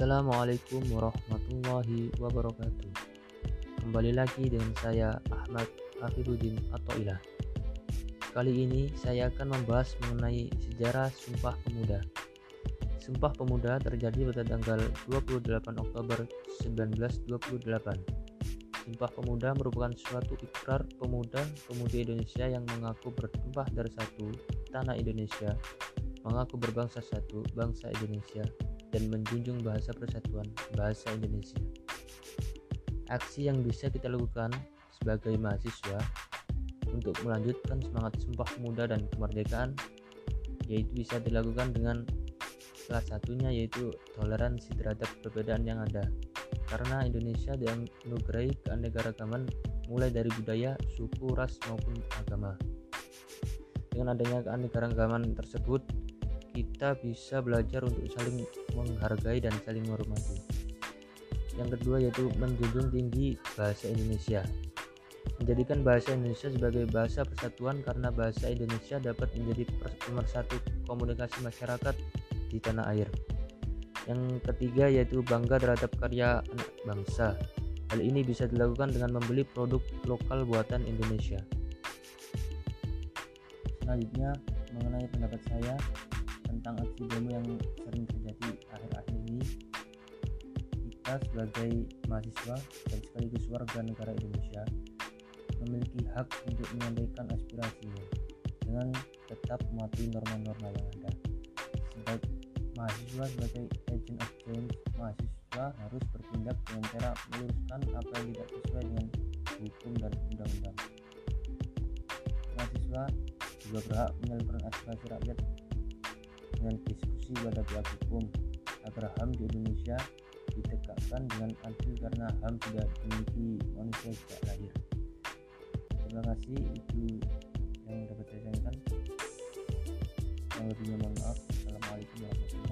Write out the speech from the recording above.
Assalamualaikum warahmatullahi wabarakatuh. Kembali lagi dengan saya Ahmad Afiduddin Atoilah. Kali ini saya akan membahas mengenai sejarah Sumpah Pemuda. Sumpah Pemuda terjadi pada tanggal 28 Oktober 1928. Sumpah Pemuda merupakan suatu ikrar pemuda-pemudi Indonesia yang mengaku bertumpah dari satu tanah Indonesia, mengaku berbangsa satu bangsa Indonesia, dan menjunjung bahasa persatuan bahasa Indonesia. Aksi yang bisa kita lakukan sebagai mahasiswa untuk melanjutkan semangat Sumpah Pemuda dan kemerdekaan yaitu bisa dilakukan dengan salah satunya yaitu toleransi terhadap perbedaan yang ada karena Indonesia dianugerahi keanekaragaman mulai dari budaya, suku, ras maupun agama. Dengan adanya keanekaragaman tersebut, kita bisa belajar untuk saling menghargai dan saling menghormati. Yang kedua yaitu menjunjung tinggi bahasa Indonesia. Menjadikan bahasa Indonesia sebagai bahasa persatuan karena bahasa Indonesia dapat menjadi pemersatu komunikasi masyarakat di tanah air. Yang ketiga yaitu bangga terhadap karya anak bangsa. Hal ini bisa dilakukan dengan membeli produk lokal buatan Indonesia. Selanjutnya mengenai pendapat saya tentang aksi demo yang sering terjadi akhir-akhir ini. Kita sebagai mahasiswa dan sekaligus warga negara Indonesia memiliki hak untuk menyampaikan aspirasinya dengan tetap mematuhi norma-norma yang ada. Sebagai mahasiswa sebagai agent of change mahasiswa harus bertindak dengan cara meluruskan apa yang tidak sesuai dengan hukum dan undang-undang. Mahasiswa juga berhak menyalurkan aspirasi rakyat dengan diskusi pada pihak hukum agar HAM di Indonesia ditegakkan dengan adil karena HAM tidak dimiliki manusia sejak lahir. Terima kasih itu yang dapat saya sampaikan. Yang lebihnya mohon maaf. Assalamualaikum warahmatullahi wabarakatuh.